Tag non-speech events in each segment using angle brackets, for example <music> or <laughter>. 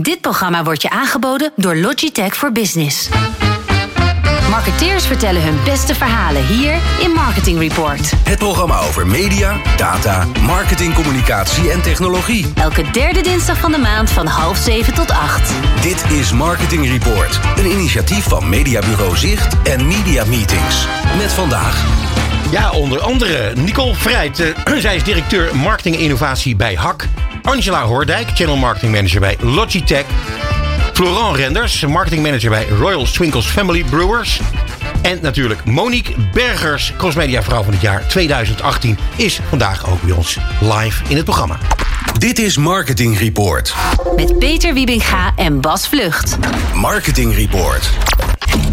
Dit programma wordt je aangeboden door Logitech voor Business. Marketeers vertellen hun beste verhalen hier in Marketing Report. Het programma over media, data, marketing, communicatie en technologie. Elke derde dinsdag van de maand van half zeven tot acht. Dit is Marketing Report, een initiatief van Mediabureau Zicht en Media Meetings. Met vandaag. Ja, onder andere Nicole Vrijt. eh, <clears throat> zij is directeur marketing en innovatie bij HAK. Angela Hoordijk, channel marketing manager bij Logitech. Florent Renders, marketing manager bij Royal Swinkles Family Brewers. En natuurlijk Monique Bergers, crossmedia vrouw van het jaar 2018, is vandaag ook bij ons live in het programma. Dit is Marketing Report. Met Peter Wiebinga en Bas Vlucht. Marketing Report.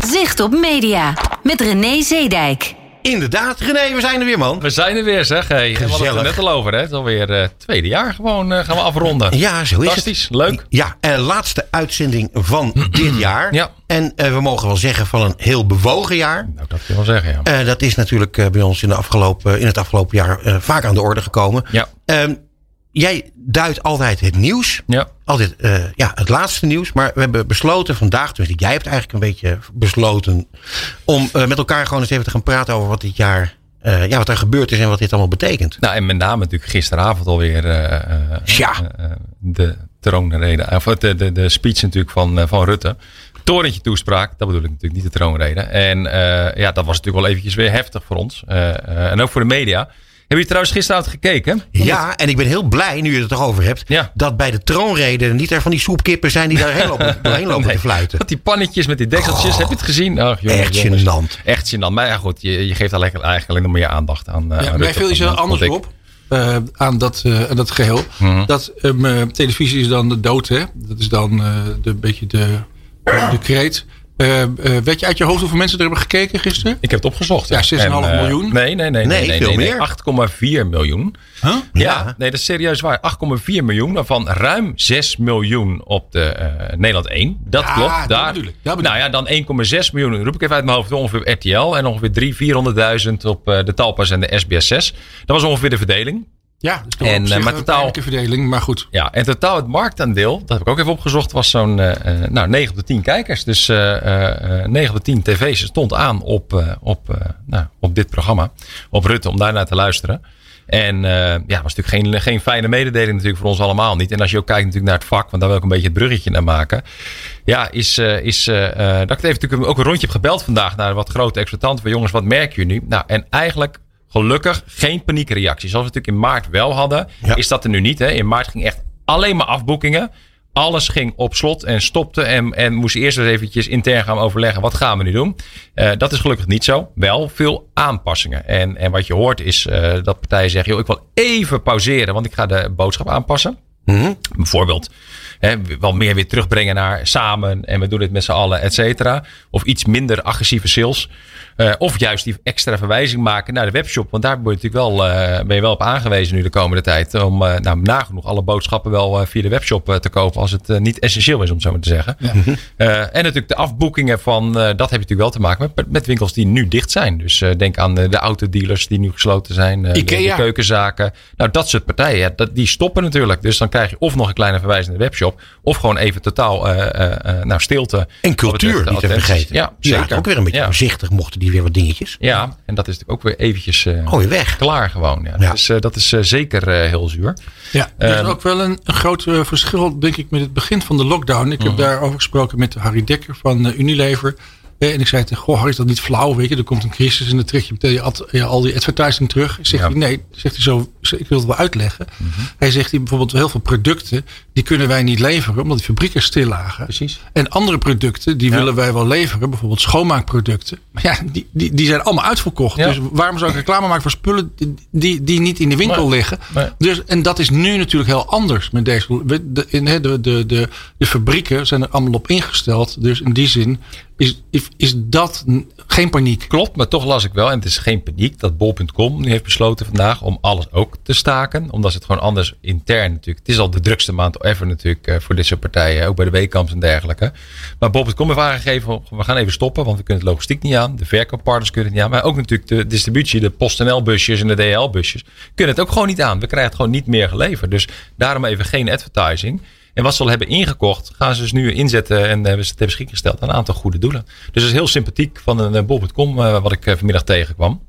Zicht op media. Met René Zeedijk. Inderdaad, René, we zijn er weer, man. We zijn er weer, zeg. Hey, we hadden het er net al over, hè? Het is alweer het tweede jaar gewoon eh, gaan we afronden. Ja, zo is Fantastisch, het. leuk. Ja, en laatste uitzending van <clears throat> dit jaar. Ja. En eh, we mogen wel zeggen van een heel bewogen jaar. Nou, dat kun je wel zeggen, ja. Eh, dat is natuurlijk eh, bij ons in, de afgelopen, in het afgelopen jaar eh, vaak aan de orde gekomen. Ja. Ehm, jij duidt altijd het nieuws. Ja. Altijd eh, ja, het laatste nieuws. Maar we hebben besloten vandaag, dus jij hebt eigenlijk een beetje besloten. om eh, met elkaar gewoon eens even te gaan praten over wat dit jaar. eh, ja, wat er gebeurd is en wat dit allemaal betekent. Nou, en met name natuurlijk gisteravond alweer Ja. de troonrede. Of de, de, de speech natuurlijk van, van Rutte. Torentje toespraak, dat bedoel ik natuurlijk niet de troonrede. En ja, dat was natuurlijk wel eventjes weer heftig voor ons. En ook voor de media. Heb je trouwens gisteravond gekeken? Ja, en ik ben heel blij, nu je het erover hebt, Ja. dat bij de troonrede niet er van die soepkippen zijn die daarheen lopen, <laughs> doorheen lopen Nee. te fluiten. Dat die pannetjes met die dekseltjes, heb je het gezien? Ach, jongens, Echt jongens. gênant. Echt gênant. Maar ja, goed, je, je geeft daar lekker, eigenlijk alleen nog meer aandacht aan. eh, Ja, aan mij viel iets heel anders op. eh, aan, dat, eh, aan dat geheel. Mhm. Dat televisie is dan de dood, hè? Dat is dan eh, de beetje de, de kreet. Eh, eh, weet je uit je hoofd hoeveel mensen er hebben gekeken gisteren? Ik heb het opgezocht. Ja, 6,5 En, eh, miljoen? Nee, nee, nee. Nee, nee, veel nee, nee, meer. 8,4 miljoen. Huh? Ja, nee, dat is serieus waar. 8,4 miljoen, waarvan ruim 6 miljoen op de eh, Nederland 1. Dat Ja, klopt. dat Daar, bedoel ik, dat bedoel nou ja, dan 1,6 miljoen, roep ik even uit mijn hoofd, ongeveer RTL. En ongeveer 300.000, 400.000 op eh, de Talpas en de SBS 6. Dat was ongeveer de verdeling. Ja, dus En, op eh, zich maar een totaal- verdeling, maar goed. Ja, en totaal het marktaandeel, dat heb ik ook even opgezocht, was zo'n eh, eh, nou, 9 op de 10 kijkers. Dus eh, 9 op de 10 tv's stond aan op, op, nou, op dit programma. Op Rutte, om daarnaar te luisteren. En ja, was natuurlijk geen, geen fijne mededeling natuurlijk voor ons allemaal niet. En als je ook kijkt natuurlijk naar het vak, want daar wil ik een beetje het bruggetje naar maken. Ja, is, is dat ik het even natuurlijk ook een rondje heb gebeld vandaag naar wat grote exploitanten. Van jongens, wat merken jullie nu? Nou, en eigenlijk gelukkig geen paniekreactie. Zoals we natuurlijk in maart wel hadden, Ja. is dat er nu niet. Hè? In maart ging echt alleen maar afboekingen. Alles ging op slot en stopte. En, en moest eerst eens eventjes intern gaan overleggen. Wat gaan we nu doen? Eh, dat is gelukkig niet zo. Wel veel aanpassingen. En, en wat je hoort is eh, dat partijen zeggen... Joh, ik wil even pauzeren, want ik ga de boodschap aanpassen. Mhm. Bijvoorbeeld hè, wel meer weer terugbrengen naar samen en we doen dit met z'n allen, et cetera. Of iets minder agressieve sales. Eh, of juist die extra verwijzing maken naar de webshop. Want daar ben je natuurlijk wel, eh, ben je wel op aangewezen nu de komende tijd. Om uh, nou, nagenoeg alle boodschappen wel via de webshop te kopen. Als het niet essentieel is, om zo maar te zeggen. Ja. en natuurlijk de afboekingen van, dat heb je natuurlijk wel te maken met, met winkels die nu dicht zijn. Dus denk aan de, de autodealers die nu gesloten zijn. De, de, keukenzaken. Nou, dat soort partijen, dat, die stoppen natuurlijk. Dus dan krijg je of nog een kleine verwijzing naar de webshop. Of gewoon even totaal nou, stilte. En cultuur, niet te vergeten. Ja, zeker. Ja, ook weer een beetje ja. voorzichtig mochten die weer wat dingetjes. Ja, en dat is natuurlijk ook weer eventjes uh, oh, weg. klaar gewoon. Ja. ja. Dus uh, dat is uh, zeker heel zuur. Ja, er is ook wel een, een groot verschil, denk ik, met het begin van de lockdown. Ik heb Mhm. daarover gesproken met Harry Dekker van Unilever. En ik zei tegen, goh, Harry, is dat niet flauw? Weet je, er komt een crisis en dan trek je meteen al die advertising terug. Zegt ja. hij, nee, zegt hij zo, ik wil het wel uitleggen. Mm -hmm. Hij zegt hij bijvoorbeeld heel veel producten, die kunnen wij niet leveren, omdat die fabrieken stil lagen. Precies. En andere producten, die ja. willen wij wel leveren, bijvoorbeeld schoonmaakproducten. Maar ja, die, die, die zijn allemaal uitverkocht. Dus waarom zou ik reclame maken voor spullen die, die niet in de winkel nee. liggen? Nee. Dus, en dat is nu natuurlijk heel anders met deze. De, de, de, de, de fabrieken zijn er allemaal op ingesteld. Dus in die zin is, is, dat geen paniek. Klopt, maar toch las ik wel, en het is geen paniek, dat bol.com nu heeft besloten vandaag om alles ook te staken. Omdat het gewoon anders intern natuurlijk. Het is al de drukste maand ever natuurlijk voor dit soort partijen, ook bij de weekkamps en dergelijke. Maar bol.com heeft aangegeven, we gaan even stoppen, want we kunnen het logistiek niet aan. De verkooppartners kunnen het niet aan. Maar ook natuurlijk de distributie, de PostNL busjes en de DHL busjes, kunnen het ook gewoon niet aan. We krijgen het gewoon niet meer geleverd. Dus daarom even geen advertising. En wat ze al hebben ingekocht, gaan ze dus nu inzetten en hebben ze ter beschikking gesteld aan een aantal goede doelen. Dus dat is heel sympathiek van een bol.com wat ik vanmiddag tegenkwam.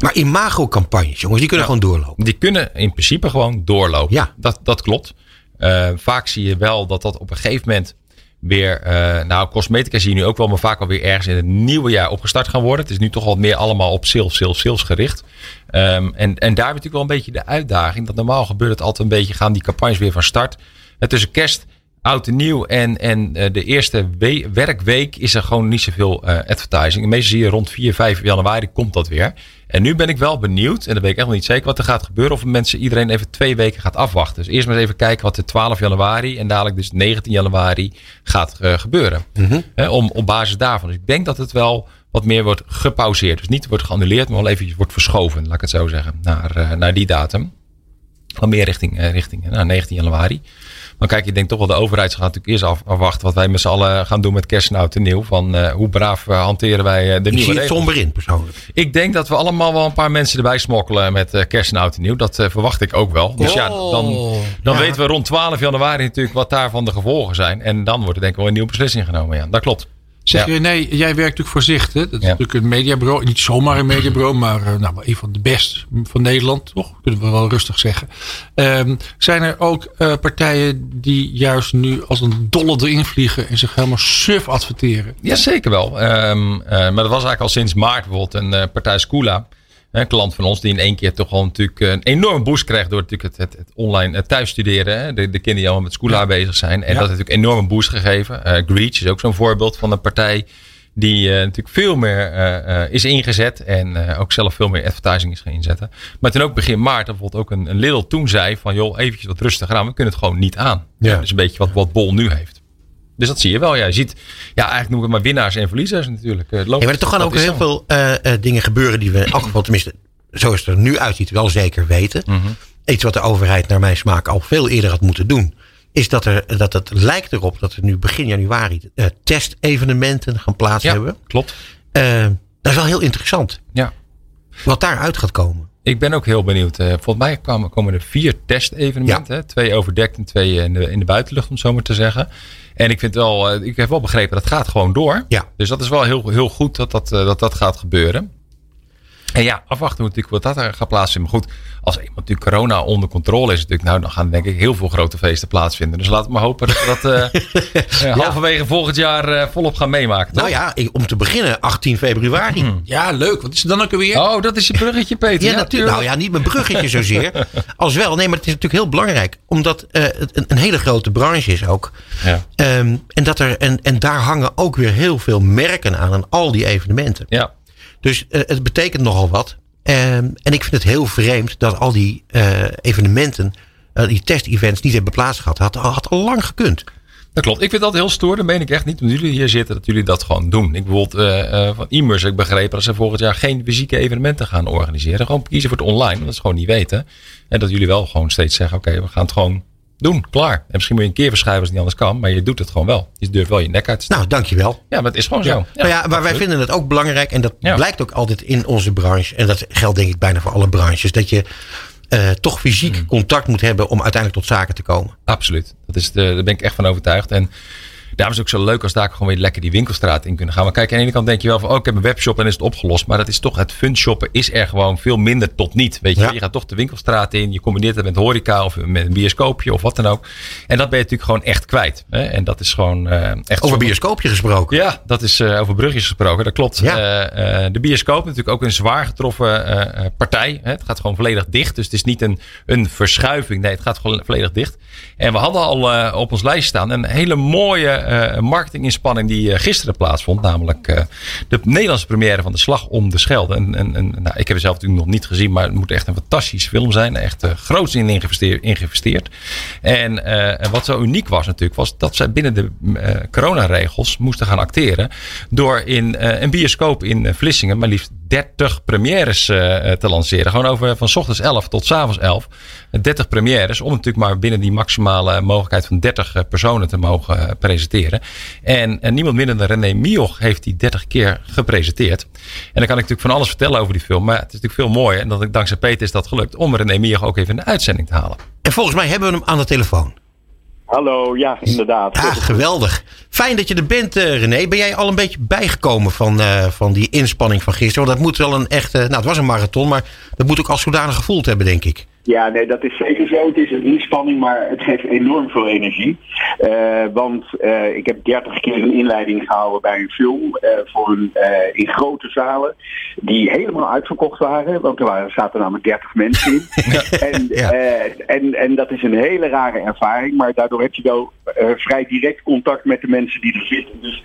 Maar imago-campagnes, jongens, die kunnen gewoon doorlopen. Die kunnen in principe gewoon doorlopen. Ja. Dat, dat klopt. Uh, vaak zie je wel dat dat op een gegeven moment weer, uh, nou, cosmetica zie je nu ook wel, maar vaak alweer ergens in het nieuwe jaar opgestart gaan worden. Het is nu toch al meer allemaal op sales, sales, sales gericht. Um, en, en daar heb natuurlijk wel een beetje de uitdaging. Dat normaal gebeurt het altijd een beetje, gaan die campagnes weer van start. En tussen kerst, oud en nieuw en, en uh, de eerste werkweek is er gewoon niet zoveel uh, advertising. meestal zie je rond 4, 5 januari komt dat weer. En nu ben ik wel benieuwd, en dat weet ik echt nog niet zeker wat er gaat gebeuren. Of mensen iedereen even twee weken gaat afwachten. Dus eerst maar eens even kijken wat de 12 januari en dadelijk dus 19 januari gaat uh, gebeuren. Mm -hmm. om, op basis daarvan. Dus ik denk dat het wel wat meer wordt gepauzeerd. Dus niet wordt geannuleerd, maar wel even wordt verschoven, laat ik het zo zeggen, naar, uh, naar die datum. Van meer richting, uh, richting nou, 19 januari. Maar kijk, ik denk toch wel de overheid gaat natuurlijk eerst af, afwachten wat wij met z'n allen gaan doen met kerst en oud en nieuw. Van uh, hoe braaf uh, hanteren wij uh, de je nieuwe ziet het somber in persoonlijk. Ik denk dat we allemaal wel een paar mensen erbij smokkelen met kerst en oud en nieuw. Dat verwacht ik ook wel. Dus oh, ja, dan, dan ja. weten we rond 12 januari natuurlijk wat daarvan de gevolgen zijn. En dan wordt er denk ik wel een nieuwe beslissing genomen. Ja, dat klopt. Zeg je, nee, jij werkt natuurlijk voor Zicht. Hè? Dat is ja. natuurlijk een mediabureau. Niet zomaar een mediabureau, maar uh, nou, een van de best van Nederland, toch? Kunnen we wel rustig zeggen. Um, zijn er ook uh, partijen die juist nu als een dolle erin vliegen en zich helemaal suf adverteren? Ja, zeker wel. Um, uh, maar dat was eigenlijk al sinds maart bijvoorbeeld een partij Scula. Een klant van ons die in één keer toch wel natuurlijk een enorm boost krijgt door natuurlijk het, het, het online het thuisstuderen. Hè? De, de kinderen die allemaal met ja. bezig zijn. En ja. dat heeft natuurlijk een enorme boost gegeven. Uh, Greach is ook zo'n voorbeeld van een partij die uh, natuurlijk veel meer uh, is ingezet. En ook zelf veel meer advertising is gaan inzetten. Maar toen ook begin maart bijvoorbeeld ook een, een Lidl toen zei van joh, eventjes wat rustiger aan. We kunnen het gewoon niet aan. Ja. Dus een beetje wat, wat Bol nu heeft. Dus dat zie je wel. Ja, je ziet, ja, eigenlijk noem ik het maar winnaars en verliezers natuurlijk. Uh, ja, maar er toch gaan ook heel zo. veel uh, uh, dingen gebeuren die we in elk geval, tenminste, zoals het er nu uitziet, wel zeker weten. Mm -hmm. Iets wat de overheid naar mijn smaak al veel eerder had moeten doen. Is dat, er, dat het lijkt erop dat er nu begin januari testevenementen gaan plaats ja, hebben. Klopt. dat is wel heel interessant. Ja. Wat daaruit gaat komen. Ik ben ook heel benieuwd. Uh, volgens mij komen, komen er vier testevenementen. Ja. Twee overdekt en twee in de, in de buitenlucht, om het zo maar te zeggen. En ik vind wel, uh, ik heb wel begrepen dat gaat gewoon door. Ja. Dus dat is wel heel, heel goed dat dat, uh, dat dat gaat gebeuren. En ja, afwachten natuurlijk wat dat er gaat plaatsvinden. Maar goed, als iemand natuurlijk corona onder controle is, natuurlijk, nou, dan gaan denk ik heel veel grote feesten plaatsvinden. Dus laten we maar hopen dat we dat <laughs> uh, ja. halverwege volgend jaar uh, volop gaan meemaken. Toch? Nou ja, om te beginnen 18 februari. Hmm. Ja, leuk. Wat is er dan ook alweer? Oh, dat is je bruggetje, Peter. Ja, ja natuurlijk. Nou ja, niet mijn bruggetje zozeer. <laughs> als wel. Nee, maar het is natuurlijk heel belangrijk. Omdat uh, het een, een, hele grote branche is ook. Ja. Um, en, dat er, en, en daar hangen ook weer heel veel merken aan. Aan al die evenementen. Ja. Dus uh, het betekent nogal wat. Um, en ik vind het heel vreemd dat al die uh, evenementen, uh, die test-events niet hebben plaatsgehad. Had, had al lang gekund. Dat klopt. Ik vind dat heel stoer. Dat meen ik echt niet. Omdat jullie hier zitten, dat jullie dat gewoon doen. Ik bijvoorbeeld uh, van Immers ik begrepen dat ze volgend jaar geen fysieke evenementen gaan organiseren. Gewoon kiezen voor het online. Dat is gewoon niet weten. En dat jullie wel gewoon steeds zeggen, oké, we gaan het gewoon doen. Klaar. En misschien moet je een keer verschuiven als het niet anders kan. Maar je doet het gewoon wel. Je durft wel je nek uit te. Nou, dankjewel. Ja, maar het is gewoon ja. zo. Ja, nou ja, maar wij vinden het ook belangrijk. En dat blijkt ook altijd in onze branche. En dat geldt denk ik bijna voor alle branches. Dat je uh, toch fysiek hmm. contact moet hebben om uiteindelijk tot zaken te komen. Absoluut. Dat is de, daar ben ik echt van overtuigd. En daarom is het ook zo leuk als daar gewoon weer lekker die winkelstraat in kunnen gaan. Maar kijk, aan de ene kant denk je wel van, oh, ik heb een webshop en is het opgelost. Maar dat is toch, het fun shoppen is er gewoon veel minder tot niet. Weet je, ja. je gaat toch de winkelstraat in, je combineert het met horeca of met een bioscoopje of wat dan ook. En dat ben je natuurlijk gewoon echt kwijt. Hè? En dat is gewoon uh, echt... Over bioscoopje gesproken. Ja, dat is uh, over brugjes gesproken, dat klopt. Ja. Uh, de bioscoop natuurlijk ook een zwaar getroffen partij. Hè? Het gaat gewoon volledig dicht, dus het is niet een, een verschuiving. Nee, het gaat gewoon volledig dicht. En we hadden al op ons lijst staan een hele mooie uh, marketinginspanning die uh, gisteren plaatsvond. Namelijk de Nederlandse première van De Slag om de Schelde. En, en, en nou, ik heb het zelf natuurlijk nog niet gezien, maar het moet echt een fantastische film zijn. Echt groot in ingevesteerd. En wat zo uniek was natuurlijk, was dat zij binnen de coronaregels moesten gaan acteren. Door in een bioscoop in Vlissingen maar liefst 30 premières te lanceren. Gewoon over van ochtends 11 tot s avonds 11. 30 premières. Om natuurlijk maar binnen die maximale mogelijkheid van 30 personen te mogen presenteren. En, en, niemand minder dan René Mioch heeft die 30 keer gepresenteerd. En dan kan ik natuurlijk van alles vertellen over die film. Maar het is natuurlijk veel mooier. En dat, dankzij Peter is dat gelukt om René Mioch ook even in de uitzending te halen. En volgens mij hebben we hem aan de telefoon. Hallo, ja, inderdaad. Ja, geweldig. Fijn dat je er bent, uh, René. Ben jij al een beetje bijgekomen van, uh, van die inspanning van gisteren? Want dat moet wel een echte. Nou, het was een marathon, maar dat moet ook als zodanig gevoeld hebben, denk ik. Ja, nee, dat is zeker zo. Het is een inspanning, maar het geeft enorm veel energie. Uh, want uh, ik heb 30 keer een inleiding gehouden bij een film uh, voor een, in grote zalen die helemaal uitverkocht waren. Want er waren, zaten namelijk 30 mensen in. <laughs> en, en, en dat is een hele rare ervaring, maar daardoor heb je wel vrij direct contact met de mensen die er zitten. Dus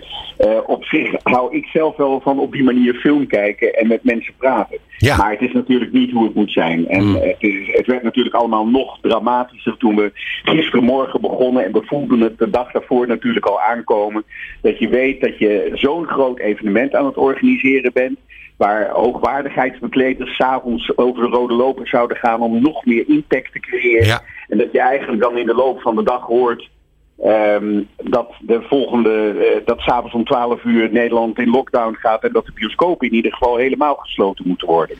op zich hou ik zelf wel van op die manier film kijken en met mensen praten. Ja. Maar het is natuurlijk niet hoe het moet zijn. En mm. het, is, het werd natuurlijk allemaal nog dramatischer toen we gisterenmorgen begonnen. En we voelden het de dag daarvoor natuurlijk al aankomen. Dat je weet dat je zo'n groot evenement aan het organiseren bent. Waar hoogwaardigheidsbekleders s'avonds over de rode loper zouden gaan om nog meer impact te creëren. Ja. En dat je eigenlijk dan in de loop van de dag hoort Um, dat de volgende, uh, dat s'avonds om 12 uur Nederland in lockdown gaat en dat de bioscopen in ieder geval helemaal gesloten moeten worden.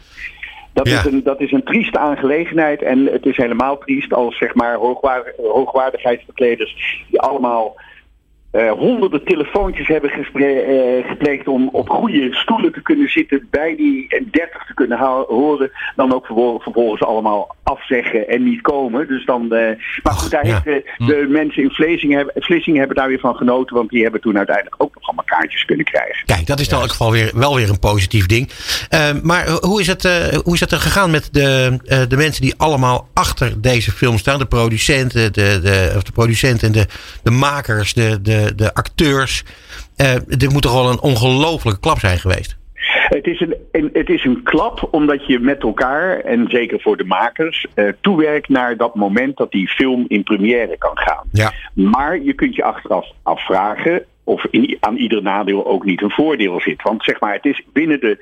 Dat, is een, dat is een trieste aangelegenheid en het is helemaal triest als zeg maar hoogwaardig, hoogwaardigheidsbekleders die allemaal uh, honderden telefoontjes hebben uh, gepleegd om op goede stoelen te kunnen zitten, bij die 30 te kunnen horen, dan ook vervolgens allemaal afzeggen en niet komen. Dus dan, uh, maar goed, daar ja. heeft hm. de, mensen in Vlezingen hebben, Vlissingen hebben daar weer van genoten, want die hebben toen uiteindelijk ook nog allemaal kaartjes kunnen krijgen. Kijk, dat is in elk geval weer, wel weer een positief ding. maar hoe is, het, hoe is het er gegaan met de, de mensen die allemaal achter deze film staan? De producenten, de, de, of de producenten en de, de makers, de, de de, acteurs. Uh, dit moet toch wel een ongelofelijke klap zijn geweest? Het is, een, het is een klap omdat je met elkaar, en zeker voor de makers, uh, toewerkt naar dat moment dat die film in première kan gaan. Ja. Maar je kunt je achteraf afvragen, of aan ieder nadeel ook niet een voordeel zit. Want zeg maar, het is binnen de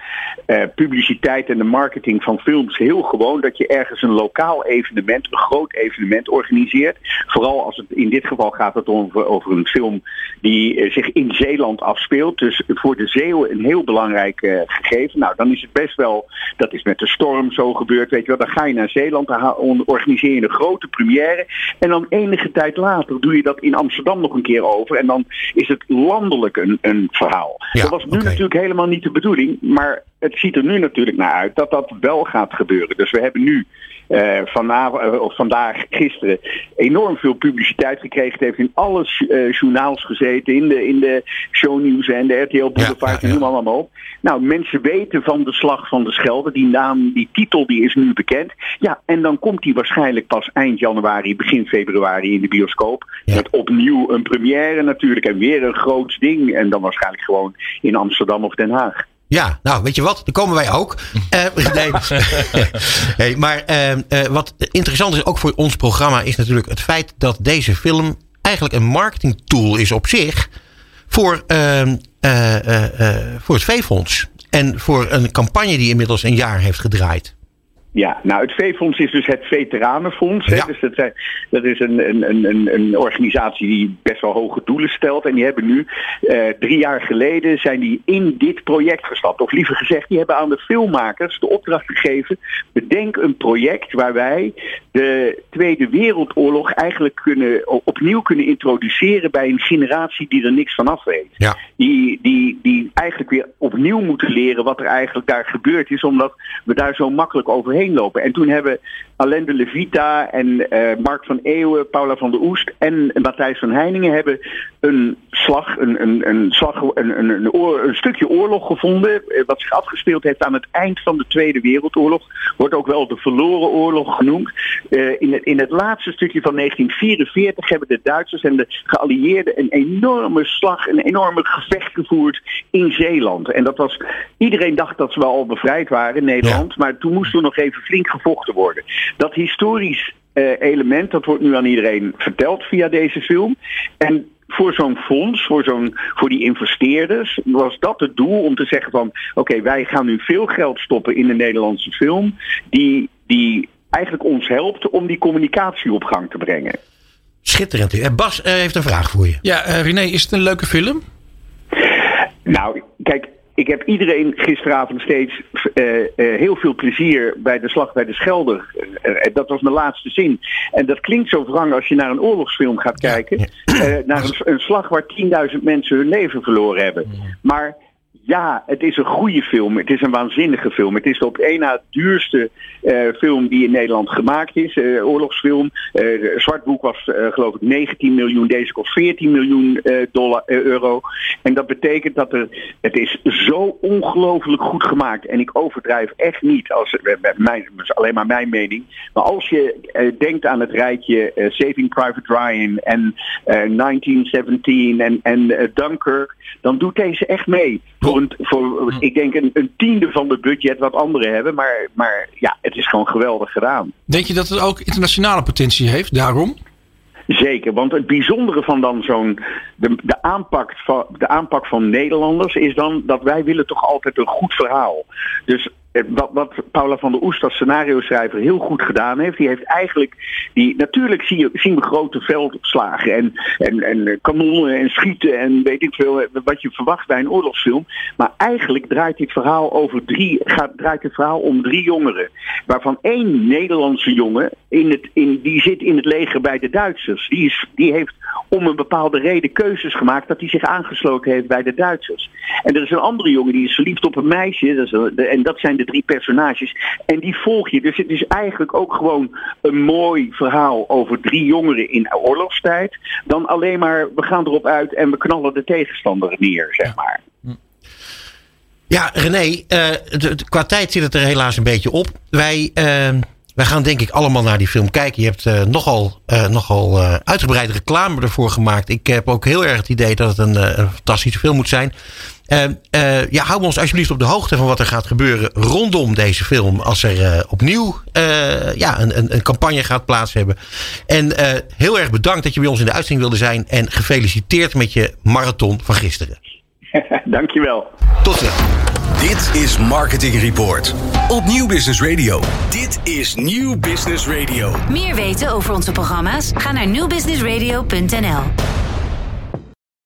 uh, publiciteit en de marketing van films heel gewoon dat je ergens een lokaal evenement, een groot evenement organiseert. Vooral als het in dit geval gaat het over, over een film die uh, zich in Zeeland afspeelt. Dus voor de Zeeuwen een heel belangrijk uh, gegeven. Nou, dan is het best wel, dat is met de storm zo gebeurd, weet je wel. Dan ga je naar Zeeland, dan organiseer je een grote première. En dan enige tijd later doe je dat in Amsterdam nog een keer over. En dan is het landelijk een, een verhaal. dat was nu natuurlijk helemaal niet de bedoeling, maar het ziet er nu natuurlijk naar uit dat dat wel gaat gebeuren. Dus we hebben nu uh, vanavond, uh, of vandaag, gisteren, enorm veel publiciteit gekregen. Het heeft in alle uh, journaals gezeten, in de, in de shownieuws en de RTL Boulevard, ja, ja, allemaal op. Nou, mensen weten van de slag van de Schelde. Die naam, die titel, die is nu bekend. Ja, en dan komt die waarschijnlijk pas eind januari, begin februari in de bioscoop. Met opnieuw een première natuurlijk en weer een groot ding. En dan waarschijnlijk gewoon in Amsterdam of Den Haag. Ja, nou weet je wat, daar komen wij ook. Uh, <laughs> nee. <laughs> hey, maar uh, uh, wat interessant is ook voor ons programma is natuurlijk het feit dat deze film eigenlijk een marketingtool is op zich voor, ehm, voor het V-fonds. En voor een campagne die inmiddels een jaar heeft gedraaid. Ja, nou het V-fonds is dus het Veteranenfonds. Ja. Dus dat, zijn, dat is een, een, een, een organisatie die best wel hoge doelen stelt. En die hebben nu, eh, drie jaar geleden, zijn die in dit project gestapt. Of liever gezegd, die hebben aan de filmmakers de opdracht gegeven. Bedenk een project waar wij de Tweede Wereldoorlog eigenlijk kunnen, opnieuw kunnen introduceren bij een generatie die er niks van af weet. Ja. Die, die, die eigenlijk weer opnieuw moeten leren wat er eigenlijk daar gebeurd is. Omdat we daar zo makkelijk overheen lopen. En toen hebben Alain de Levita en uh, Mark van Eeuwen, Paula van der Oest en Matthijs van Heiningen hebben een slag, een, een, een, slag, een, een, een, oor, een stukje oorlog gevonden. Eh, wat zich afgespeeld heeft aan het eind van de Tweede Wereldoorlog. Wordt ook wel de verloren oorlog genoemd. Uh, in, het, in het laatste stukje van 1944 hebben de Duitsers en de geallieerden een enorme slag, een enorme gevecht gevoerd in Zeeland. En dat was, iedereen dacht dat ze wel al bevrijd waren in Nederland. Ja. Maar toen moest er nog even flink gevochten worden. Dat historisch uh, element, dat wordt nu aan iedereen verteld via deze film. En voor zo'n fonds, voor, zo'n, voor die investeerders, was dat het doel om te zeggen van oké, okay, wij gaan nu veel geld stoppen in de Nederlandse film, die, die eigenlijk ons helpt om die communicatie op gang te brengen. Schitterend. Bas uh, heeft een vraag voor je. Ja, uh, René, is het een leuke film? Nou, kijk, ik heb iedereen gisteravond steeds uh, uh, heel veel plezier bij de slag bij de Schelde. Uh, dat was mijn laatste zin. En dat klinkt zo wrang als je naar een oorlogsfilm gaat kijken. naar een, een, slag waar 10.000 mensen hun leven verloren hebben. Maar ja, het is een goede film. Het is een waanzinnige film. Het is de op één na duurste uh, film die in Nederland gemaakt is. Uh, oorlogsfilm. Uh, Zwartboek was geloof ik 19 miljoen. Deze kost 14 miljoen dollar, euro. En dat betekent dat er... Het is zo ongelooflijk goed gemaakt. En ik overdrijf echt niet. Als, mijn, alleen maar mijn mening. Maar als je denkt aan het rijtje Saving Private Ryan en 1917 en, en Dunkirk. Dan doet deze echt mee ik denk een, een, tiende van het budget wat anderen hebben. Maar, maar ja, het is gewoon geweldig gedaan. Denk je dat het ook internationale potentie heeft daarom? Zeker, want het bijzondere van dan zo'n de, de, aanpak van, de aanpak van Nederlanders is dan dat wij willen toch altijd een goed verhaal. Dus wat, wat Paula van der Oest als scenario schrijver heel goed gedaan heeft. Die heeft eigenlijk, die, natuurlijk zie je, zien we grote veldslagen en, en, en kanonnen en schieten en weet ik veel eh, wat je verwacht bij een oorlogsfilm. Maar eigenlijk draait dit verhaal over drie, gaat, draait het verhaal om drie jongeren. Waarvan één Nederlandse jongen, in het, in, die zit in het leger bij de Duitsers. Die, is, die heeft om een bepaalde reden keuzes gemaakt dat hij zich aangesloten heeft bij de Duitsers. En er is een andere jongen die is verliefd op een meisje. Dat is, en dat zijn de drie personages. En die volg je. Dus het is eigenlijk ook gewoon een mooi verhaal over drie jongeren in oorlogstijd. Dan alleen maar, we gaan erop uit en we knallen de tegenstander neer, zeg maar. Ja, René, uh, qua tijd zit het er helaas een beetje op. Wij... Uh wij gaan denk ik allemaal naar die film kijken. Je hebt uh, nogal, uh, nogal uh, uitgebreide reclame ervoor gemaakt. Ik heb ook heel erg het idee dat het een, een fantastische film moet zijn. Ja, hou ons alsjeblieft op de hoogte van wat er gaat gebeuren rondom deze film. Als er opnieuw ja, een, een, een, campagne gaat plaats hebben. En heel erg bedankt dat je bij ons in de uitzending wilde zijn. En gefeliciteerd met je marathon van gisteren. <laughs> Dankjewel. Tot ziens. Dit is Marketing Report op Nieuw Business Radio. Dit is Nieuw Business Radio. Meer weten over onze programma's? Ga naar nieuwbusinessradio.nl.